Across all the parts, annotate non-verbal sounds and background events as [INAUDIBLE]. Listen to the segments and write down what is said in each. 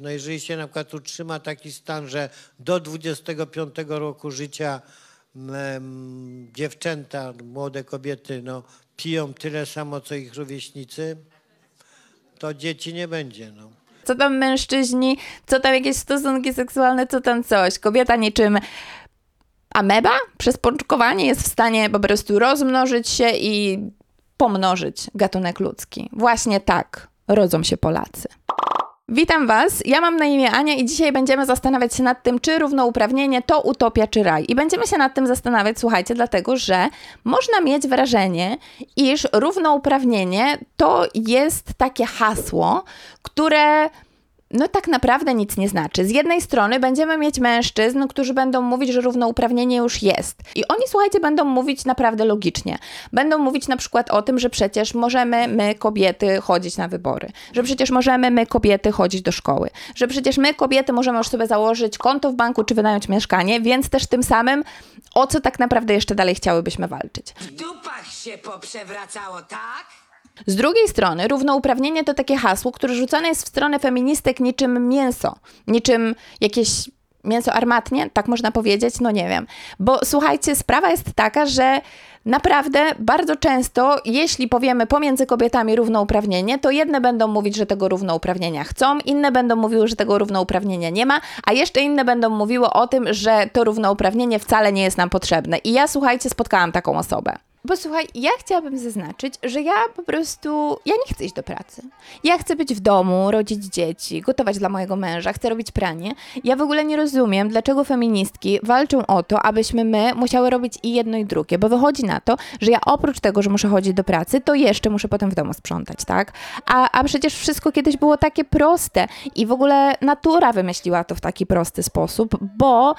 No jeżeli się na przykład utrzyma taki stan, że do 25 roku życia em, dziewczęta, młode kobiety no, piją tyle samo, co ich rówieśnicy, to dzieci nie będzie. No. Co tam mężczyźni, co tam jakieś stosunki seksualne, co tam coś. Kobieta niczym ameba przez pączkowanie jest w stanie po prostu rozmnożyć się i pomnożyć gatunek ludzki. Właśnie tak rodzą się Polacy. Witam Was, ja mam na imię Ania i dzisiaj będziemy zastanawiać się nad tym, czy równouprawnienie to utopia czy raj. I będziemy się nad tym zastanawiać, słuchajcie, dlatego że można mieć wrażenie, iż równouprawnienie to jest takie hasło, które no tak naprawdę nic nie znaczy. Z jednej strony będziemy mieć mężczyzn, którzy będą mówić, że równouprawnienie już jest. I oni, słuchajcie, będą mówić naprawdę logicznie. Będą mówić na przykład o tym, że przecież możemy my, kobiety, chodzić na wybory. Że przecież możemy my, kobiety, chodzić do szkoły. Że przecież my, kobiety, możemy już sobie założyć konto w banku czy wynająć mieszkanie, więc też tym samym o co tak naprawdę jeszcze dalej chciałybyśmy walczyć. W dupach się poprzewracało, tak? Z drugiej strony, równouprawnienie to takie hasło, które rzucane jest w stronę feministek niczym mięso, niczym jakieś mięso armatnie, tak można powiedzieć, no nie wiem. Bo słuchajcie, sprawa jest taka, że naprawdę bardzo często, jeśli powiemy pomiędzy kobietami równouprawnienie, to jedne będą mówić, że tego równouprawnienia chcą, inne będą mówiły, że tego równouprawnienia nie ma, a jeszcze inne będą mówiły o tym, że to równouprawnienie wcale nie jest nam potrzebne. I ja, słuchajcie, spotkałam taką osobę. Bo słuchaj, ja chciałabym zaznaczyć, że ja po prostu, ja nie chcę iść do pracy. Ja chcę być w domu, rodzić dzieci, gotować dla mojego męża, chcę robić pranie. Ja w ogóle nie rozumiem, dlaczego feministki walczą o to, abyśmy my musiały robić i jedno i drugie, bo wychodzi na to, że ja oprócz tego, że muszę chodzić do pracy, to jeszcze muszę potem w domu sprzątać, tak? A, a przecież wszystko kiedyś było takie proste i w ogóle natura wymyśliła to w taki prosty sposób, bo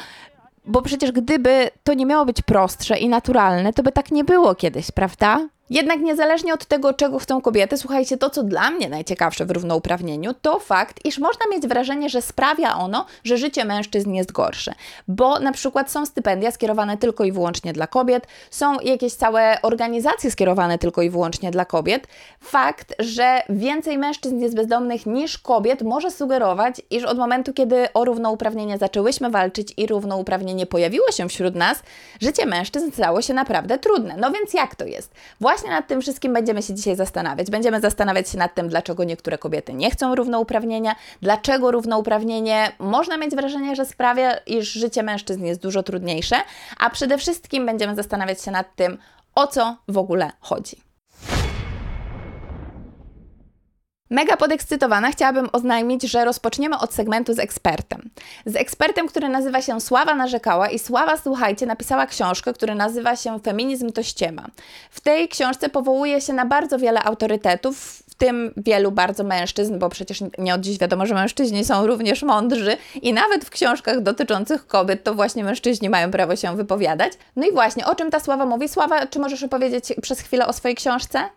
bo przecież gdyby to nie miało być prostsze i naturalne, to by tak nie było kiedyś, prawda? Jednak niezależnie od tego, czego chcą kobiety, słuchajcie, to co dla mnie najciekawsze w równouprawnieniu, to fakt, iż można mieć wrażenie, że sprawia ono, że życie mężczyzn jest gorsze. Bo na przykład są stypendia skierowane tylko i wyłącznie dla kobiet, są jakieś całe organizacje skierowane tylko i wyłącznie dla kobiet. Fakt, że więcej mężczyzn jest bezdomnych niż kobiet, może sugerować, iż od momentu, kiedy o równouprawnienie zaczęłyśmy walczyć i równouprawnienie pojawiło się wśród nas, życie mężczyzn stało się naprawdę trudne. No więc jak to jest? Właśnie nad tym wszystkim będziemy się dzisiaj zastanawiać. Będziemy zastanawiać się nad tym, dlaczego niektóre kobiety nie chcą równouprawnienia, dlaczego równouprawnienie można mieć wrażenie, że sprawia, iż życie mężczyzn jest dużo trudniejsze, a przede wszystkim będziemy zastanawiać się nad tym, o co w ogóle chodzi. Mega podekscytowana chciałabym oznajmić, że rozpoczniemy od segmentu z ekspertem. Z ekspertem, który nazywa się Sława Narzekała i Sława, słuchajcie, napisała książkę, która nazywa się Feminizm to ściema. W tej książce powołuje się na bardzo wiele autorytetów, w tym wielu bardzo mężczyzn, bo przecież nie od dziś wiadomo, że mężczyźni są również mądrzy i nawet w książkach dotyczących kobiet to właśnie mężczyźni mają prawo się wypowiadać. No i właśnie, o czym ta Sława mówi? Sława, czy możesz opowiedzieć przez chwilę o swojej książce?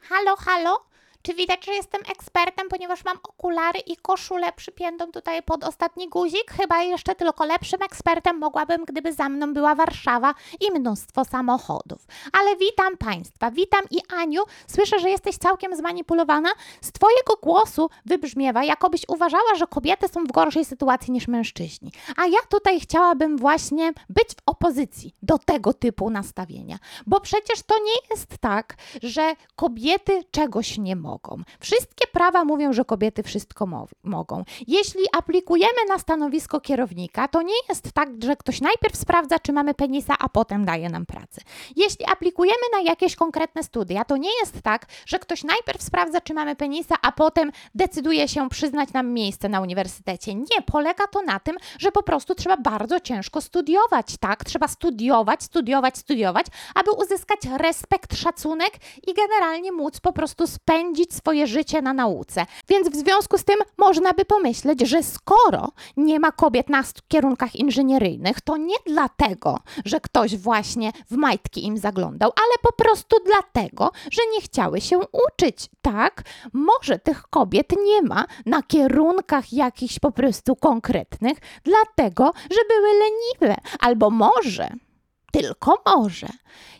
Halo, halo? Czy widać, że jestem ekspertem, ponieważ mam okulary i koszulę przypiętą tutaj pod ostatni guzik? Chyba jeszcze tylko lepszym ekspertem mogłabym, gdyby za mną była Warszawa i mnóstwo samochodów. Ale witam Państwa, witam i Aniu. Słyszę, że jesteś całkiem zmanipulowana. Z Twojego głosu wybrzmiewa, jakobyś uważała, że kobiety są w gorszej sytuacji niż mężczyźni. A ja tutaj chciałabym właśnie być w opozycji do tego typu nastawienia. Bo przecież to nie jest tak, że kobiety czegoś nie mogą. Wszystkie prawa mówią, że kobiety wszystko mo- mogą. Jeśli aplikujemy na stanowisko kierownika, to nie jest tak, że ktoś najpierw sprawdza, czy mamy penisa, a potem daje nam pracę. Jeśli aplikujemy na jakieś konkretne studia, to nie jest tak, że ktoś najpierw sprawdza, czy mamy penisa, a potem decyduje się przyznać nam miejsce na uniwersytecie. Nie, polega to na tym, że po prostu trzeba bardzo ciężko studiować, tak? Trzeba studiować, studiować, studiować, aby uzyskać respekt, szacunek i generalnie móc po prostu spędzić swoje życie na nauce. Więc w związku z tym można by pomyśleć, że skoro nie ma kobiet na kierunkach inżynieryjnych, to nie dlatego, że ktoś właśnie w majtki im zaglądał, ale po prostu dlatego, że nie chciały się uczyć. Tak, może tych kobiet nie ma na kierunkach jakichś po prostu konkretnych, dlatego, że były leniwe, albo może tylko może.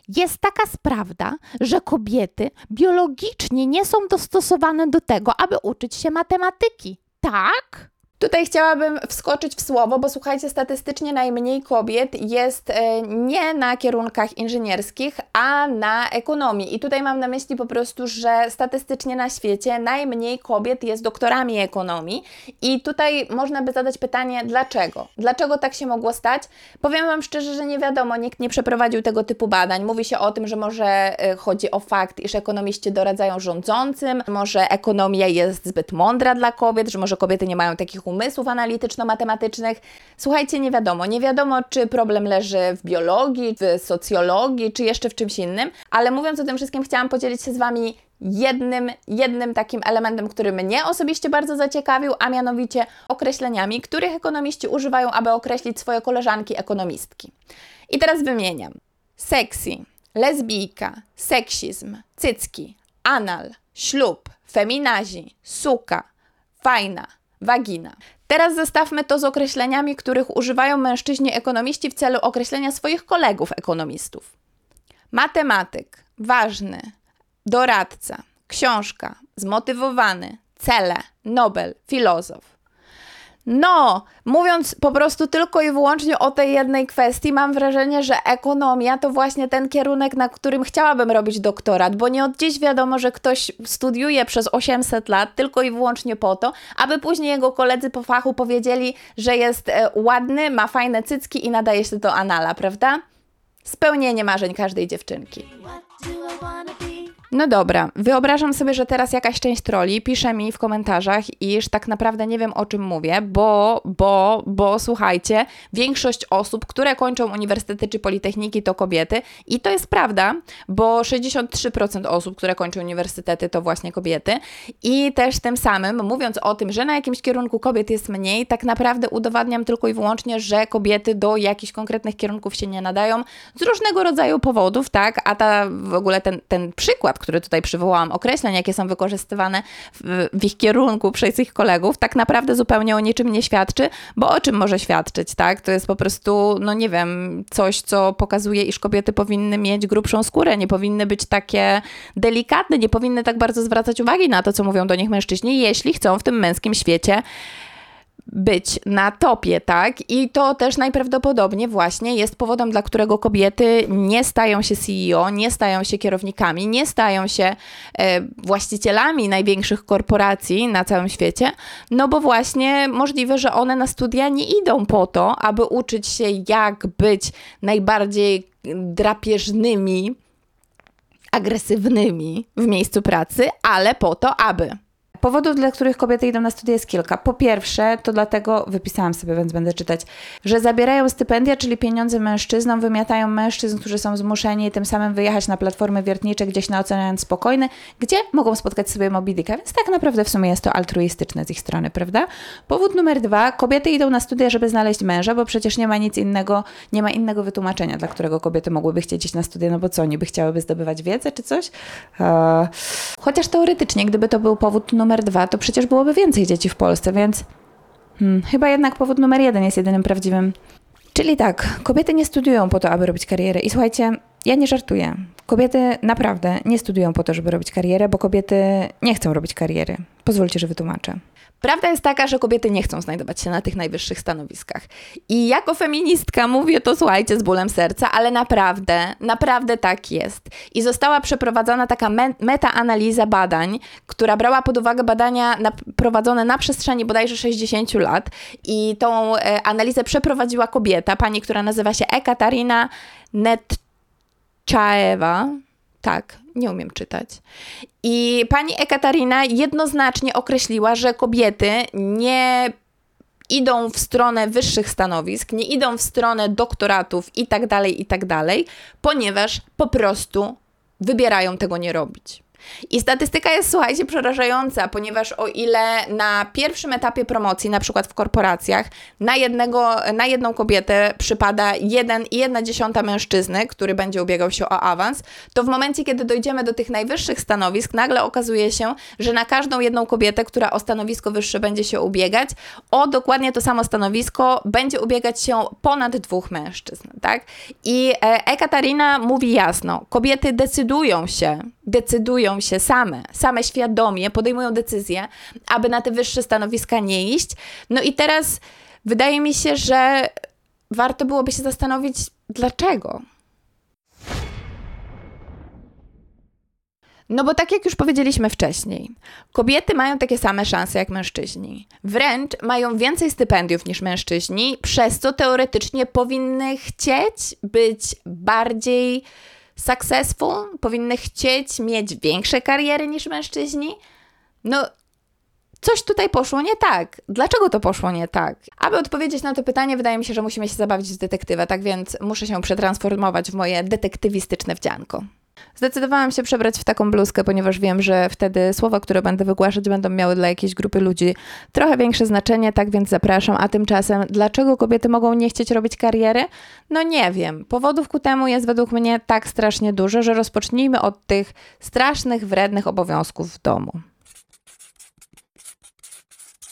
Jest taka prawda, że kobiety biologicznie nie są dostosowane do tego, aby uczyć się matematyki. Tak? Tutaj chciałabym wskoczyć w słowo, bo słuchajcie, statystycznie najmniej kobiet jest e, nie na kierunkach inżynierskich, a na ekonomii. I tutaj mam na myśli po prostu, że statystycznie na świecie najmniej kobiet jest doktorami ekonomii. I tutaj można by zadać pytanie, dlaczego? Dlaczego tak się mogło stać? Powiem Wam szczerze, że nie wiadomo, nikt nie przeprowadził tego typu badań. Mówi się o tym, że może e, chodzi o fakt, iż ekonomiści doradzają rządzącym, może ekonomia jest zbyt mądra dla kobiet, że może kobiety nie mają takich umysłów analityczno-matematycznych. Słuchajcie, nie wiadomo. Nie wiadomo, czy problem leży w biologii, w socjologii, czy jeszcze w czymś innym, ale mówiąc o tym wszystkim, chciałam podzielić się z Wami jednym, jednym takim elementem, który mnie osobiście bardzo zaciekawił, a mianowicie określeniami, których ekonomiści używają, aby określić swoje koleżanki ekonomistki. I teraz wymieniam. Sexy, lesbijka, seksizm, cycki, anal, ślub, feminazi, suka, fajna, wagina. Teraz zestawmy to z określeniami, których używają mężczyźni ekonomiści w celu określenia swoich kolegów ekonomistów. Matematyk, ważny, doradca, książka, zmotywowany, cele, Nobel, filozof. No, mówiąc po prostu tylko i wyłącznie o tej jednej kwestii, mam wrażenie, że ekonomia to właśnie ten kierunek, na którym chciałabym robić doktorat, bo nie od dziś wiadomo, że ktoś studiuje przez 800 lat tylko i wyłącznie po to, aby później jego koledzy po fachu powiedzieli, że jest e, ładny, ma fajne cycki i nadaje się do anala, prawda? Spełnienie marzeń każdej dziewczynki. No dobra, wyobrażam sobie, że teraz jakaś część troli pisze mi w komentarzach, iż tak naprawdę nie wiem o czym mówię, bo, bo, bo słuchajcie, większość osób, które kończą uniwersytety czy politechniki to kobiety. I to jest prawda, bo 63% osób, które kończą uniwersytety to właśnie kobiety. I też tym samym mówiąc o tym, że na jakimś kierunku kobiet jest mniej, tak naprawdę udowadniam tylko i wyłącznie, że kobiety do jakichś konkretnych kierunków się nie nadają z różnego rodzaju powodów, tak, a ta w ogóle ten, ten przykład, który tutaj przywołałam, określeń, jakie są wykorzystywane w, w, ich kierunku przez ich kolegów, tak naprawdę zupełnie o niczym nie świadczy, bo o czym może świadczyć, tak? To jest po prostu, no nie wiem, coś, co pokazuje, iż kobiety powinny mieć grubszą skórę, nie powinny być takie delikatne, nie powinny tak bardzo zwracać uwagi na to, co mówią do nich mężczyźni, jeśli chcą w tym męskim świecie być na topie, tak? I to też najprawdopodobniej właśnie jest powodem, dla którego kobiety nie stają się CEO, nie stają się kierownikami, nie stają się e, właścicielami największych korporacji na całym świecie, no bo właśnie możliwe, że one na studia nie idą po to, aby uczyć się, jak być najbardziej drapieżnymi, agresywnymi w miejscu pracy, ale po to, aby Powodów, dla których kobiety idą na studia jest kilka. Po pierwsze, to dlatego, wypisałam sobie, więc będę czytać, że zabierają stypendia, czyli pieniądze mężczyznom, wymiatają mężczyzn, którzy są zmuszeni tym samym wyjechać na platformy wiertnicze gdzieś na Ocean Spokojny, gdzie mogą spotkać sobie Moby więc tak naprawdę w sumie jest to altruistyczne z ich strony, prawda? Powód numer dwa, kobiety idą na studia, żeby znaleźć męża, bo przecież nie ma nic innego, nie ma innego wytłumaczenia, dla którego kobiety mogłyby chcieć iść na studia, no bo co, niby chciałyby zdobywać wiedzę czy coś? Eee, chociaż teoretycznie, gdyby to był powód numer numer dwa, to przecież byłoby więcej dzieci w Polsce, więc hmm, chyba jednak powód numer jeden jest jedynym prawdziwym. Czyli tak, kobiety nie studiują po to, aby robić karierę. I słuchajcie, ja nie żartuję. Kobiety naprawdę nie studiują po to, żeby robić karierę, bo kobiety nie chcą robić kariery. Pozwólcie, że wytłumaczę. Prawda jest taka, że kobiety nie chcą znajdować się na tych najwyższych stanowiskach. I jako feministka mówię to, słuchajcie, z bólem serca, ale naprawdę, naprawdę tak jest. I została przeprowadzona taka me metaanaliza badań, która brała pod uwagę badania na, prowadzone na przestrzeni bodajże 60 lat. I tą e, analizę przeprowadziła kobieta, pani, która nazywa się Ekaterina Netczaewa tak, nie umiem czytać. I pani Ekaterina jednoznacznie określiła, że kobiety nie idą w stronę wyższych stanowisk, nie idą w stronę doktoratów i tak dalej, i tak dalej, ponieważ po prostu wybierają tego nie robić. I statystyka jest, słuchajcie, przerażająca, ponieważ o ile na pierwszym etapie promocji, na przykład w korporacjach, na, jednego, na jedną kobietę przypada jeden i jedna dziesiąta mężczyzny, który będzie ubiegał się o awans, to w momencie, kiedy dojdziemy do tych najwyższych stanowisk, nagle okazuje się, że na każdą jedną kobietę, która o stanowisko wyższe będzie się ubiegać, o dokładnie to samo stanowisko będzie ubiegać się ponad dwóch mężczyzn, tak? I e, Ekaterina mówi jasno, kobiety decydują się decydują się same, same świadomie podejmują decyzję, aby na te wyższe stanowiska nie iść. No i teraz wydaje mi się, że warto byłoby się zastanowić, dlaczego. No bo tak jak już powiedzieliśmy wcześniej, kobiety mają takie same szanse jak mężczyźni. Wręcz mają więcej stypendiów niż mężczyźni, przez co teoretycznie powinny chcieć być bardziej successful, powinny chcieć mieć większe kariery niż mężczyźni. No, coś tutaj poszło nie tak. Dlaczego to poszło nie tak? Aby odpowiedzieć na to pytanie, wydaje mi się, że musimy się zabawić w detektywa, tak więc muszę się przetransformować w moje detektywistyczne wdzianko. Zdecydowałam się przebrać w taką bluzkę, ponieważ wiem, że wtedy słowa, które będę wygłaszać, będą miały dla jakiejś grupy ludzi trochę większe znaczenie, tak więc zapraszam. A tymczasem, dlaczego kobiety mogą nie chcieć robić kariery? No nie wiem. Powodów ku temu jest według mnie tak strasznie dużo, że rozpocznijmy od tych strasznych, wrednych obowiązków w domu.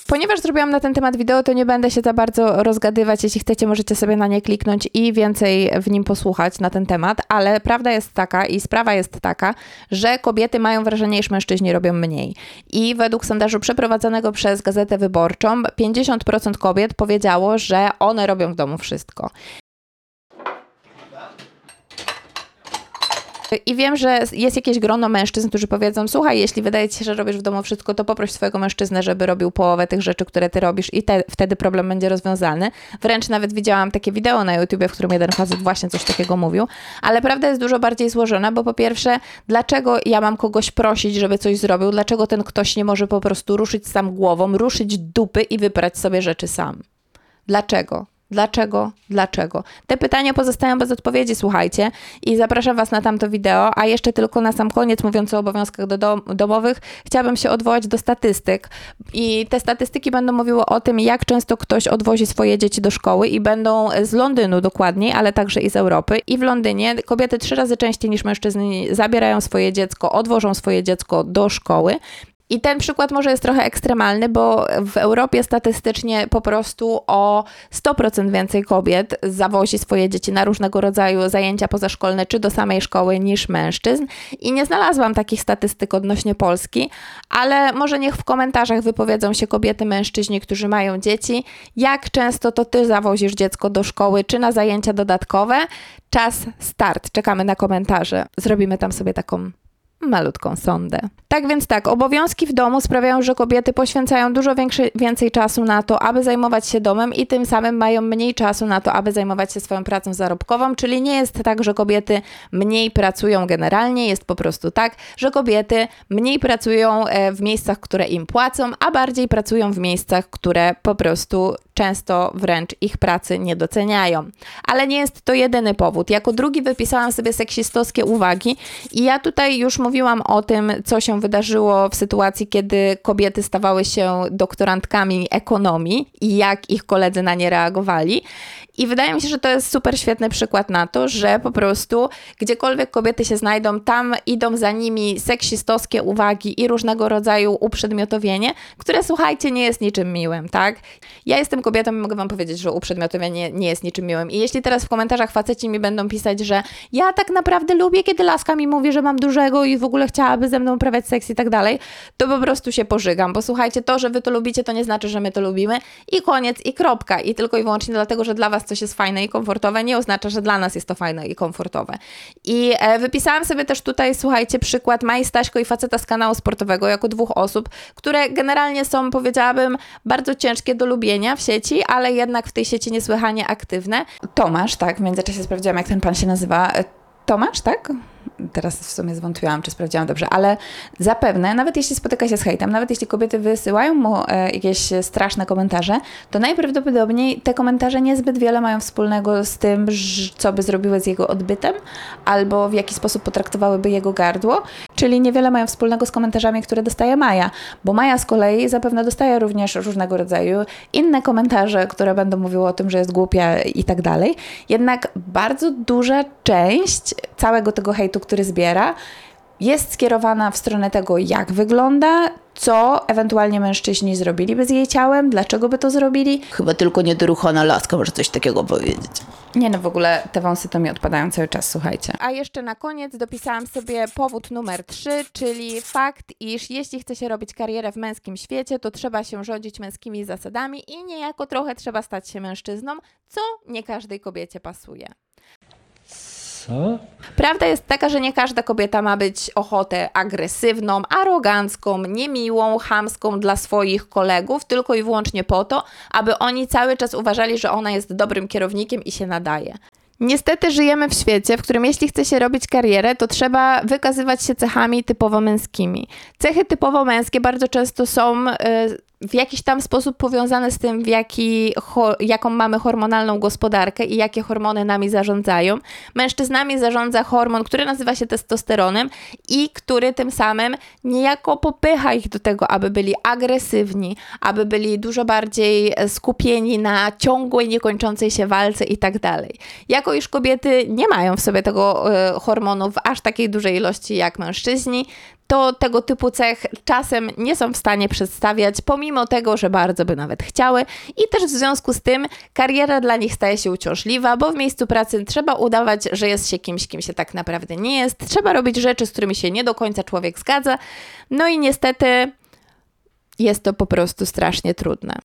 Ponieważ zrobiłam na ten temat wideo, to nie będę się za bardzo rozgadywać. Jeśli chcecie, możecie sobie na nie kliknąć i więcej w nim posłuchać na ten temat, ale prawda jest taka i sprawa jest taka, że kobiety mają wrażenie, iż mężczyźni robią mniej. I według sondażu przeprowadzonego przez Gazetę Wyborczą 50% kobiet powiedziało, że one robią w domu wszystko. I wiem, że jest jakieś grono mężczyzn, którzy powiedzą: Słuchaj, jeśli wydaje ci się, że robisz w domu wszystko, to poproś swojego mężczyznę, żeby robił połowę tych rzeczy, które ty robisz, i te, wtedy problem będzie rozwiązany. Wręcz nawet widziałam takie wideo na YouTubie, w którym jeden facet właśnie coś takiego mówił. Ale prawda jest dużo bardziej złożona, bo po pierwsze, dlaczego ja mam kogoś prosić, żeby coś zrobił? Dlaczego ten ktoś nie może po prostu ruszyć sam głową, ruszyć dupy i wyprać sobie rzeczy sam? Dlaczego? Dlaczego? Dlaczego? Te pytania pozostają bez odpowiedzi, słuchajcie. I zapraszam Was na tamto wideo. A jeszcze tylko na sam koniec, mówiąc o obowiązkach do dom domowych, chciałabym się odwołać do statystyk. I te statystyki będą mówiły o tym, jak często ktoś odwozi swoje dzieci do szkoły i będą z Londynu dokładniej, ale także i z Europy. I w Londynie kobiety trzy razy częściej niż mężczyźni zabierają swoje dziecko, odwożą swoje dziecko do szkoły. I ten przykład może jest trochę ekstremalny, bo w Europie statystycznie po prostu o 100% więcej kobiet zawozi swoje dzieci na różnego rodzaju zajęcia pozaszkolne czy do samej szkoły niż mężczyzn. I nie znalazłam takich statystyk odnośnie Polski, ale może niech w komentarzach wypowiedzą się kobiety, mężczyźni, którzy mają dzieci, jak często to ty zawozisz dziecko do szkoły czy na zajęcia dodatkowe. Czas start. Czekamy na komentarze. Zrobimy tam sobie taką malutką sondę. Tak więc tak, obowiązki w domu sprawiają, że kobiety poświęcają dużo większy, więcej czasu na to, aby zajmować się domem i tym samym mają mniej czasu na to, aby zajmować się swoją pracą zarobkową, czyli nie jest tak, że kobiety mniej pracują generalnie, jest po prostu tak, że kobiety mniej pracują e, w miejscach, które im płacą, a bardziej pracują w miejscach, które po prostu często wręcz ich pracy nie doceniają. Ale nie jest to jedyny powód. Jako drugi wypisałam sobie seksistowskie uwagi i ja tutaj już mówiłam o tym, co się wydarzyło w sytuacji, kiedy kobiety stawały się doktorantkami ekonomii i jak ich koledzy na nie reagowali. I wydaje mi się, że to jest super świetny przykład na to, że po prostu gdziekolwiek kobiety się znajdą, tam idą za nimi seksistowskie uwagi i różnego rodzaju uprzedmiotowienie, które słuchajcie, nie jest niczym miłym, tak? Ja jestem kobietą i mogę wam powiedzieć, że uprzedmiotowienie nie jest niczym miłym. I jeśli teraz w komentarzach faceci mi będą pisać, że ja tak naprawdę lubię, kiedy laska mi mówi, że mam dużego i w ogóle chciałaby ze mną uprawiać seks i tak dalej, to po prostu się pożygam, bo słuchajcie, to, że wy to lubicie, to nie znaczy, że my to lubimy i koniec i kropka. I tylko i wyłącznie dlatego, że dla was coś jest fajne i komfortowe, nie oznacza, że dla nas jest to fajne i komfortowe. I e, wypisałam sobie też tutaj, słuchajcie, przykład Mai Staśko i faceta z kanału sportowego jako dwóch osób, które generalnie są, powiedziałabym, bardzo ciężkie do lubienia w sieci, ale jednak w tej sieci niesłychanie aktywne. Tomasz, tak, w międzyczasie sprawdziłam, jak ten pan się nazywa. E, Tomasz, tak? Teraz w sumie zwątpiłam, czy sprawdziłam dobrze, ale zapewne, nawet jeśli spotyka się z hejtem, nawet jeśli kobiety wysyłają mu e, jakieś straszne komentarze, to najprawdopodobniej te komentarze niezbyt wiele mają wspólnego z tym, co by zrobiły z jego odbytem, albo w jaki sposób potraktowałyby jego gardło, czyli niewiele mają wspólnego z komentarzami, które dostaje Maja, bo Maja z kolei zapewne dostaje również różnego rodzaju inne komentarze, które będą mówiły o tym, że jest głupia i tak dalej. Jednak bardzo duża część całego tego hejtu, który zbiera, jest skierowana w stronę tego, jak wygląda, co ewentualnie mężczyźni zrobiliby z jej ciałem, dlaczego by to zrobili. Chyba tylko niedoruchana laska może coś takiego powiedzieć. Nie no, w ogóle te wąsy to mi odpadają cały czas, słuchajcie. A jeszcze na koniec dopisałam sobie powód numer 3, czyli fakt, iż jeśli chce się robić karierę w męskim świecie, to trzeba się rządzić męskimi zasadami i niejako trochę trzeba stać się mężczyzną, co nie każdej kobiecie pasuje. Co? Prawda jest taka, że nie każda kobieta ma być ochotę agresywną, arogancką, niemiłą, chamską dla swoich kolegów, tylko i wyłącznie po to, aby oni cały czas uważali, że ona jest dobrym kierownikiem i się nadaje. Niestety żyjemy w świecie, w którym jeśli chce się robić karierę, to trzeba wykazywać się cechami typowo męskimi. Cechy typowo męskie bardzo często są y, w jakiś tam sposób powiązane z tym, w jaki, ho, jaką mamy hormonalną gospodarkę i jakie hormony nami zarządzają. Mężczyznami zarządza hormon, który nazywa się testosteronem i który tym samym niejako popycha ich do tego, aby byli agresywni, aby byli dużo bardziej skupieni na ciągłej, niekończącej się walce i tak dalej. Jako iż kobiety nie mają w sobie tego y, hormonu w aż takiej dużej ilości jak mężczyźni, to tego typu cech czasem nie są w stanie przedstawiać, pomimo tego, że bardzo by nawet chciały, i też w związku z tym kariera dla nich staje się uciążliwa, bo w miejscu pracy trzeba udawać, że jest się kimś, kim się tak naprawdę nie jest, trzeba robić rzeczy, z którymi się nie do końca człowiek zgadza, no i niestety jest to po prostu strasznie trudne.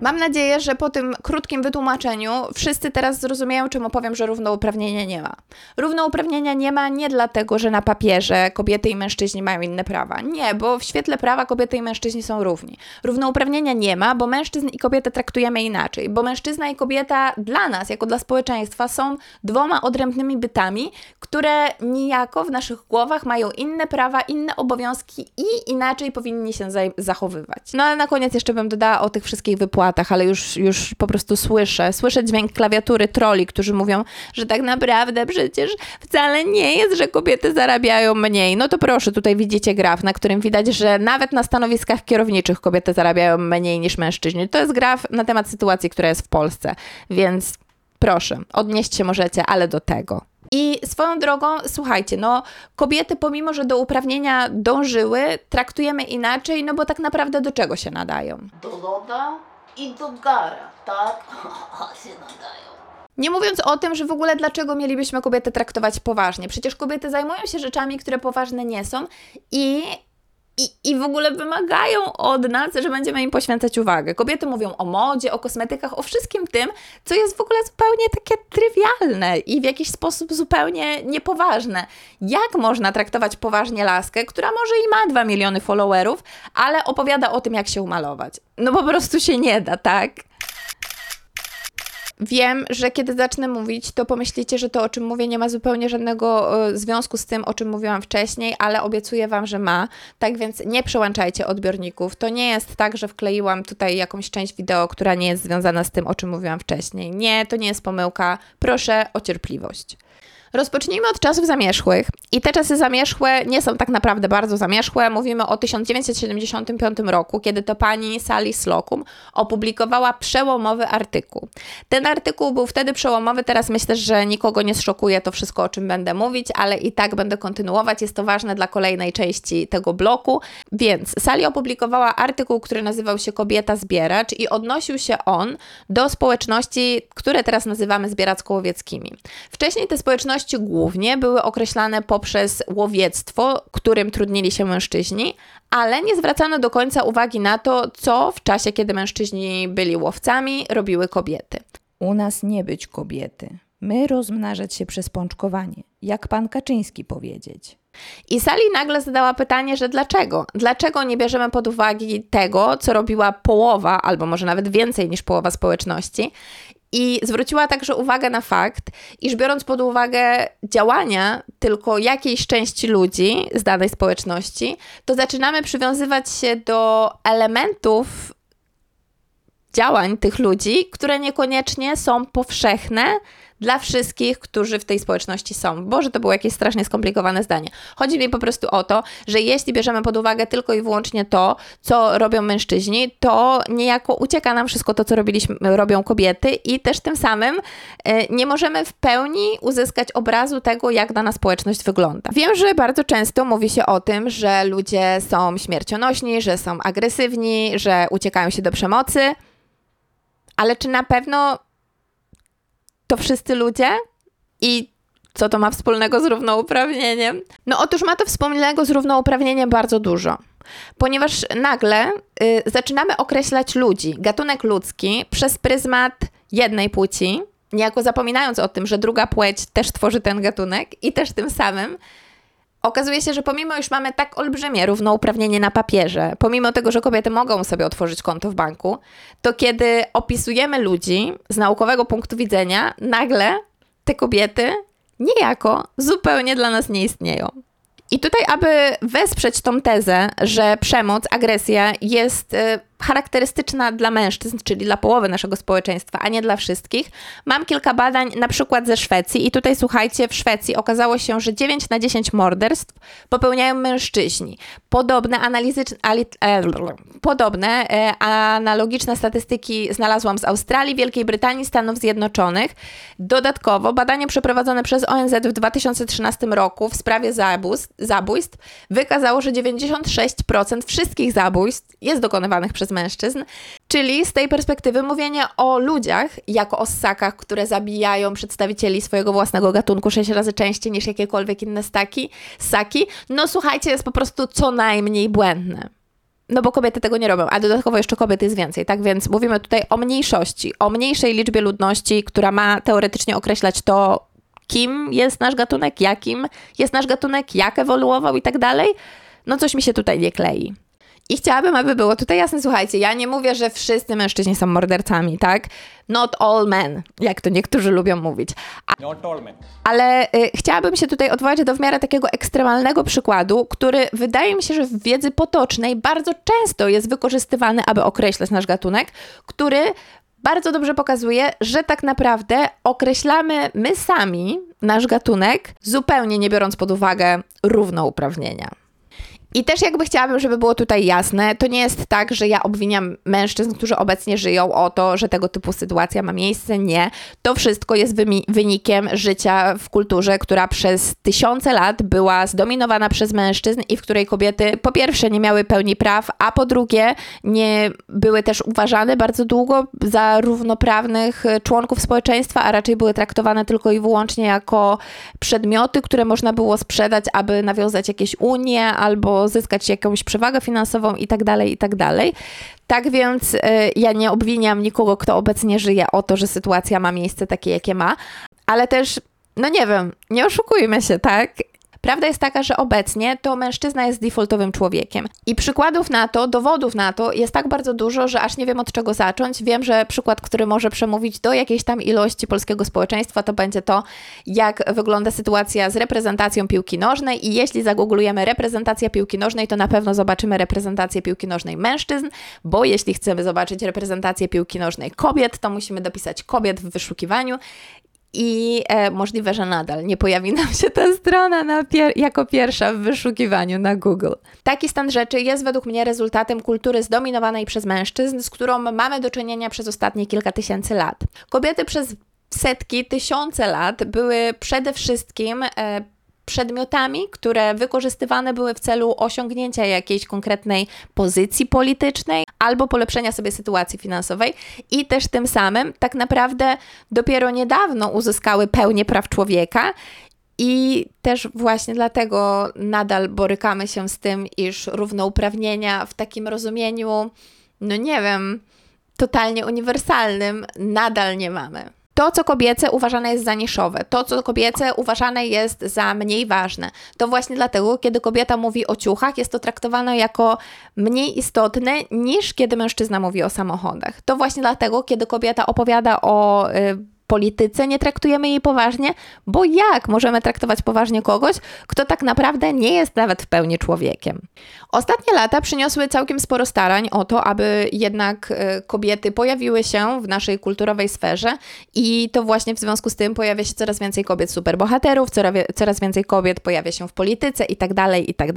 Mam nadzieję, że po tym krótkim wytłumaczeniu wszyscy teraz zrozumieją, czemu powiem, że równouprawnienia nie ma. Równouprawnienia nie ma nie dlatego, że na papierze kobiety i mężczyźni mają inne prawa. Nie, bo w świetle prawa kobiety i mężczyźni są równi. Równouprawnienia nie ma, bo mężczyzn i kobietę traktujemy inaczej. Bo mężczyzna i kobieta dla nas, jako dla społeczeństwa, są dwoma odrębnymi bytami, które niejako w naszych głowach mają inne prawa, inne obowiązki i inaczej powinni się zachowywać. No ale na koniec jeszcze bym dodała o tych wszystkich wypłatach ale już, już po prostu słyszę. Słyszę dźwięk klawiatury troli, którzy mówią, że tak naprawdę przecież wcale nie jest, że kobiety zarabiają mniej. No to proszę, tutaj widzicie graf, na którym widać, że nawet na stanowiskach kierowniczych kobiety zarabiają mniej niż mężczyźni. To jest graf na temat sytuacji, która jest w Polsce, więc proszę, odnieść się możecie, ale do tego. I swoją drogą, słuchajcie, no kobiety pomimo, że do uprawnienia dążyły, traktujemy inaczej, no bo tak naprawdę do czego się nadają? Do loda i do gara, tak? [LAUGHS] się nadają. Nie mówiąc o tym, że w ogóle dlaczego mielibyśmy kobiety traktować poważnie. Przecież kobiety zajmują się rzeczami, które poważne nie są i i, I w ogóle wymagają od nas, że będziemy im poświęcać uwagę. Kobiety mówią o modzie, o kosmetykach, o wszystkim tym, co jest w ogóle zupełnie takie trywialne i w jakiś sposób zupełnie niepoważne. Jak można traktować poważnie laskę, która może i ma 2 miliony followerów, ale opowiada o tym, jak się umalować? No po prostu się nie da, tak? Wiem, że kiedy zacznę mówić, to pomyślicie, że to, o czym mówię, nie ma zupełnie żadnego e, związku z tym, o czym mówiłam wcześniej, ale obiecuję Wam, że ma. Tak więc nie przełączajcie odbiorników. To nie jest tak, że wkleiłam tutaj jakąś część wideo, która nie jest związana z tym, o czym mówiłam wcześniej. Nie, to nie jest pomyłka. Proszę o cierpliwość. Rozpocznijmy od czasów zamierzchłych. I te czasy zamierzchłe nie są tak naprawdę bardzo zamierzchłe. Mówimy o 1975 roku, kiedy to pani Sally Slocum opublikowała przełomowy artykuł. Ten artykuł był wtedy przełomowy, teraz myślę, że nikogo nie zszokuje to wszystko, o czym będę mówić, ale i tak będę kontynuować. Jest to ważne dla kolejnej części tego bloku. Więc Sally opublikowała artykuł, który nazywał się Kobieta Zbieracz i odnosił się on do społeczności, które teraz nazywamy zbieracko-łowieckimi. Wcześniej te społeczności głównie były określane poprzez łowiectwo, którym trudnili się mężczyźni, ale nie zwracano do końca uwagi na to, co w czasie, kiedy mężczyźni byli łowcami, robiły kobiety. U nas nie być kobiety. My rozmnażać się przez pączkowanie, jak pan Kaczyński powiedzieć. I Sali nagle zadała pytanie, że dlaczego? Dlaczego nie bierzemy pod uwagę tego, co robiła połowa, albo może nawet więcej niż połowa społeczności? I zwróciła także uwagę na fakt, iż biorąc pod uwagę działania tylko jakiejś części ludzi z danej społeczności, to zaczynamy przywiązywać się do elementów działań tych ludzi, które niekoniecznie są powszechne dla wszystkich, którzy w tej społeczności są. Boże, to było jakieś strasznie skomplikowane zdanie. Chodzi mi po prostu o to, że jeśli bierzemy pod uwagę tylko i wyłącznie to, co robią mężczyźni, to niejako ucieka nam wszystko to, co robiliśmy, robią kobiety i też tym samym e, nie możemy w pełni uzyskać obrazu tego, jak dana społeczność wygląda. Wiem, że bardzo często mówi się o tym, że ludzie są śmiercionośni, że są agresywni, że uciekają się do przemocy, ale czy na pewno to wszyscy ludzie? I co to ma wspólnego z równouprawnieniem? No otóż ma to wspólnego z równouprawnieniem bardzo dużo. Ponieważ nagle y, zaczynamy określać ludzi, gatunek ludzki, przez pryzmat jednej płci, niejako zapominając o tym, że druga płeć też tworzy ten gatunek i też tym samym okazuje się, że pomimo już mamy tak olbrzymie równouprawnienie na papierze, pomimo tego, że kobiety mogą sobie otworzyć konto w banku, to kiedy opisujemy ludzi z naukowego punktu widzenia, nagle te kobiety niejako zupełnie dla nas nie istnieją. I tutaj, aby wesprzeć tą tezę, że przemoc, agresja jest y, charakterystyczna dla mężczyzn, czyli dla połowy naszego społeczeństwa, a nie dla wszystkich, mam kilka badań na przykład ze Szwecji. I tutaj słuchajcie, w Szwecji okazało się, że 9 na 10 morderstw popełniają mężczyźni. Podobne, analizy, ali, e, podobne e, analogiczne statystyki znalazłam z Australii, Wielkiej Brytanii, Stanów Zjednoczonych. Dodatkowo badanie przeprowadzone przez ONZ w 2013 roku w sprawie zabójstw, zabójstw wykazało, że 96% wszystkich zabójstw jest dokonywanych przez mężczyzn. Czyli z tej perspektywy mówienie o ludziach jako o ssakach, które zabijają przedstawicieli swojego własnego gatunku sześć razy częściej niż jakiekolwiek inne staki, ssaki, no słuchajcie, jest po prostu co najmniej błędne. No bo kobiety tego nie robią, a dodatkowo jeszcze kobiet jest więcej, tak? Więc mówimy tutaj o mniejszości, o mniejszej liczbie ludności, która ma teoretycznie określać to, kim jest nasz gatunek, jakim jest nasz gatunek, jak ewoluował i tak dalej. No coś mi się tutaj nie klei. I chciałabym, aby było tutaj jasne, słuchajcie, ja nie mówię, że wszyscy mężczyźni są mordercami, tak? Not all men, jak to niektórzy lubią mówić. A, Not all men. ale y, chciałabym się tutaj odwołać do w miarę takiego ekstremalnego przykładu, który wydaje mi się, że w wiedzy potocznej bardzo często jest wykorzystywany, aby określać nasz gatunek, który bardzo dobrze pokazuje, że tak naprawdę określamy my sami nasz gatunek, zupełnie nie biorąc pod uwagę równouprawnienia. I też jakby chciałabym, żeby było tutaj jasne, to nie jest tak, że ja obwiniam mężczyzn, którzy obecnie żyją o to, że tego typu sytuacja ma miejsce. Nie. To wszystko jest wynikiem życia w kulturze, która przez tysiące lat była zdominowana przez mężczyzn i w której kobiety po pierwsze nie miały pełni praw, a po drugie nie były też uważane bardzo długo za równoprawnych e, członków społeczeństwa, a raczej były traktowane tylko i wyłącznie jako przedmioty, które można było sprzedać, aby nawiązać jakieś unie albo zyskać jakąś przewagę finansową i tak dalej, i tak dalej. Tak więc y, ja nie obwiniam nikogo, kto obecnie żyje o to, że sytuacja ma miejsce takie, jakie ma, ale też, no nie wiem, nie oszukujmy się, tak? Prawda jest taka, że obecnie to mężczyzna jest defaultowym człowiekiem. I przykładów na to, dowodów na to jest tak bardzo dużo, że aż nie wiem od czego zacząć. Wiem, że przykład, który może przemówić do jakiejś tam ilości polskiego społeczeństwa, to będzie to, jak wygląda sytuacja z reprezentacją piłki nożnej. I jeśli zagooglujemy reprezentacja piłki nożnej, to na pewno zobaczymy reprezentację piłki nożnej mężczyzn, bo jeśli chcemy zobaczyć reprezentację piłki nożnej kobiet, to musimy dopisać kobiet w wyszukiwaniu. I e, możliwe, że nadal nie pojawi nam się ta strona na pier- jako pierwsza w wyszukiwaniu na Google. Taki stan rzeczy jest według mnie rezultatem kultury zdominowanej przez mężczyzn, z którą mamy do czynienia przez ostatnie kilka tysięcy lat. Kobiety przez setki, tysiące lat były przede wszystkim e, przedmiotami, które wykorzystywane były w celu osiągnięcia jakiejś konkretnej pozycji politycznej albo polepszenia sobie sytuacji finansowej i też tym samym tak naprawdę dopiero niedawno uzyskały pełnię praw człowieka i też właśnie dlatego nadal borykamy się z tym, iż równouprawnienia w takim rozumieniu, no nie wiem, totalnie uniwersalnym nadal nie mamy. To, co kobiece uważane jest za niszowe, to, co kobiece uważane jest za mniej ważne, to właśnie dlatego, kiedy kobieta mówi o ciuchach, jest to traktowane jako mniej istotne niż kiedy mężczyzna mówi o samochodach. To właśnie dlatego, kiedy kobieta opowiada o y, polityce nie traktujemy jej poważnie, bo jak możemy traktować poważnie kogoś, kto tak naprawdę nie jest nawet w pełni człowiekiem? Ostatnie lata przyniosły całkiem sporo starań o to, aby jednak e, kobiety pojawiły się w naszej kulturowej sferze i to właśnie w związku z tym pojawia się coraz więcej kobiet superbohaterów, coraz więcej kobiet pojawia się w polityce i tak dalej, i tak.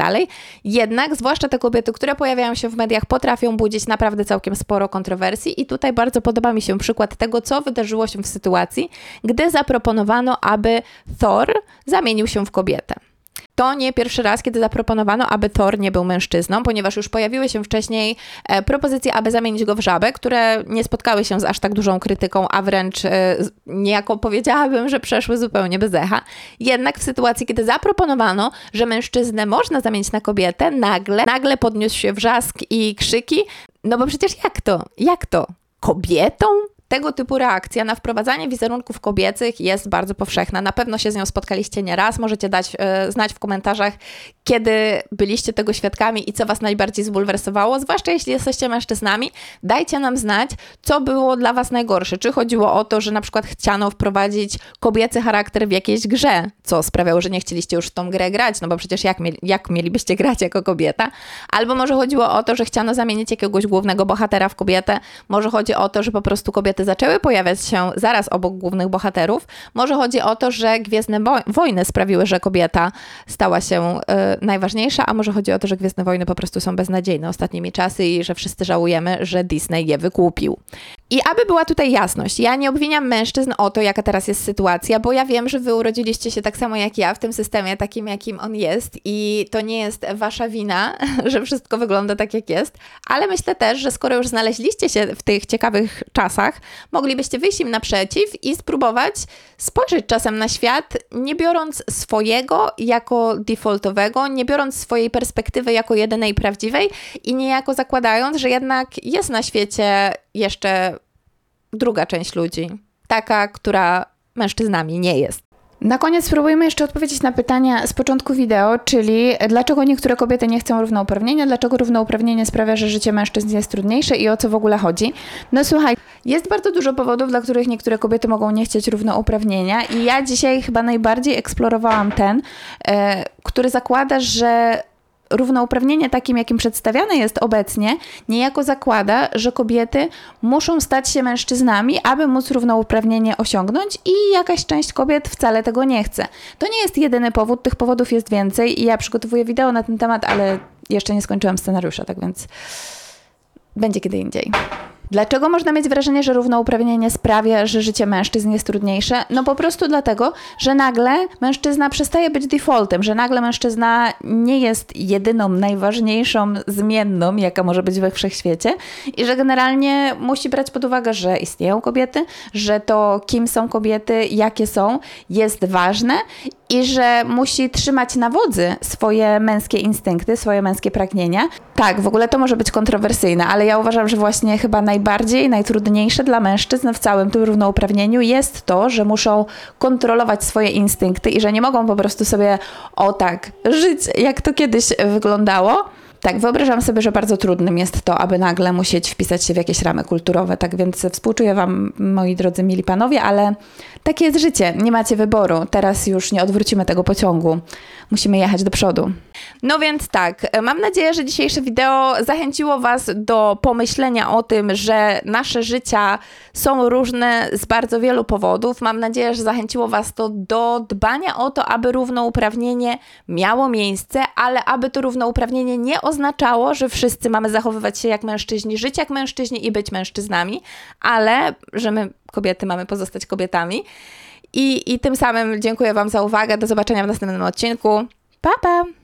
Jednak, zwłaszcza te kobiety, które pojawiają się w mediach, potrafią budzić naprawdę całkiem sporo kontrowersji i tutaj bardzo podoba mi się przykład tego, co wydarzyło się w sytuacji, gdy zaproponowano, aby Thor zamienił się w kobietę. To nie pierwszy raz, kiedy zaproponowano, aby Thor nie był mężczyzną, ponieważ już pojawiły się wcześniej e, propozycje, aby zamienić go w żabę, które nie spotkały się z aż tak dużą krytyką, a wręcz e, niejako powiedziałabym, że przeszły zupełnie bez echa. Jednak w sytuacji, kiedy zaproponowano, że mężczyznę można zamienić na kobietę, nagle, nagle podniósł się wrzask i krzyki, no bo przecież jak to? Jak to? Kobietą? Tego typu reakcja na wprowadzanie wizerunków kobiecych jest bardzo powszechna. Na pewno się z nią spotkaliście nieraz. Możecie dać e, znać w komentarzach, kiedy byliście tego świadkami i co Was najbardziej zbulwersowało. Zwłaszcza jeśli jesteście mężczyznami, dajcie nam znać, co było dla Was najgorsze. Czy chodziło o to, że na przykład chciano wprowadzić kobiecy charakter w jakiejś grze, co sprawiało, że nie chcieliście już w tą grę grać, no bo przecież jak, mieli, jak mielibyście grać jako kobieta? Albo może chodziło o to, że chciano zamienić jakiegoś głównego bohatera w kobietę. Może chodzi o to, że po prostu kobiety zaczęły pojawiać się zaraz obok głównych bohaterów. Może chodzi o to, że Gwiezdne Wo- Wojny sprawiły, że kobieta stała się y, najważniejsza, a może chodzi o to, że Gwiezdne Wojny po prostu są beznadziejne ostatnimi czasy i że wszyscy żałujemy, że Disney je wykupił. I aby była tutaj jasność, ja nie obwiniam mężczyzn o to, jaka teraz jest sytuacja, bo ja wiem, że wy urodziliście się tak samo jak ja w tym systemie takim, jakim on jest i to nie jest wasza wina, [LAUGHS] że wszystko wygląda tak, jak jest, ale myślę też, że skoro już znaleźliście się w tych ciekawych czasach, moglibyście wyjść im naprzeciw i spróbować spojrzeć czasem na świat, nie biorąc swojego jako defaultowego, nie biorąc swojej perspektywy jako jedynej prawdziwej i niejako zakładając, że jednak jest na świecie jeszcze druga część ludzi, taka, która mężczyznami nie jest. Na koniec spróbujmy jeszcze odpowiedzieć na pytania z początku wideo, czyli dlaczego niektóre kobiety nie chcą równouprawnienia, dlaczego równouprawnienie sprawia, że życie mężczyzn jest trudniejsze i o co w ogóle chodzi. No słuchaj, jest bardzo dużo powodów, dla których niektóre kobiety mogą nie chcieć równouprawnienia i ja dzisiaj chyba najbardziej eksplorowałam ten, e, który zakłada, że równouprawnienie takim, jakim przedstawiane jest obecnie, niejako zakłada, że kobiety muszą stać się mężczyznami, aby móc równouprawnienie osiągnąć i jakaś część kobiet wcale tego nie chce. To nie jest jedyny powód, tych powodów jest więcej i ja przygotowuję wideo na ten temat, ale jeszcze nie skończyłam scenariusza, tak więc będzie kiedy indziej. Dlaczego można mieć wrażenie, że równouprawnienie sprawia, że życie mężczyzn jest trudniejsze? No po prostu dlatego, że nagle mężczyzna przestaje być defaultem, że nagle mężczyzna nie jest jedyną, najważniejszą zmienną, jaka może być we wszechświecie i że generalnie musi brać pod uwagę, że istnieją kobiety, że to kim są kobiety, jakie są, jest ważne i że musi trzymać na wodzy swoje męskie instynkty, swoje męskie pragnienia. Tak, w ogóle to może być kontrowersyjne, ale ja uważam, że właśnie chyba najbardziej, najtrudniejsze dla mężczyzn w całym tym równouprawnieniu jest to, że muszą kontrolować swoje instynkty i że nie mogą po prostu sobie o tak żyć, jak to kiedyś wyglądało. Tak, wyobrażam sobie, że bardzo trudnym jest to, aby nagle musieć wpisać się w jakieś ramy kulturowe. Tak więc współczuję Wam, moi drodzy mili panowie, ale takie jest życie. Nie macie wyboru. Teraz już nie odwrócimy tego pociągu. Musimy jechać do przodu. No więc tak, mam nadzieję, że dzisiejsze wideo zachęciło Was do pomyślenia o tym, że nasze życia są różne z bardzo wielu powodów. Mam nadzieję, że zachęciło Was to do dbania o to, aby równouprawnienie miało miejsce, ale aby to równouprawnienie nie oznaczało, że wszyscy mamy zachowywać się jak mężczyźni, żyć jak mężczyźni i być mężczyznami, ale że my, kobiety, mamy pozostać kobietami. I, I tym samym dziękuję Wam za uwagę. Do zobaczenia w następnym odcinku. Pa, pa!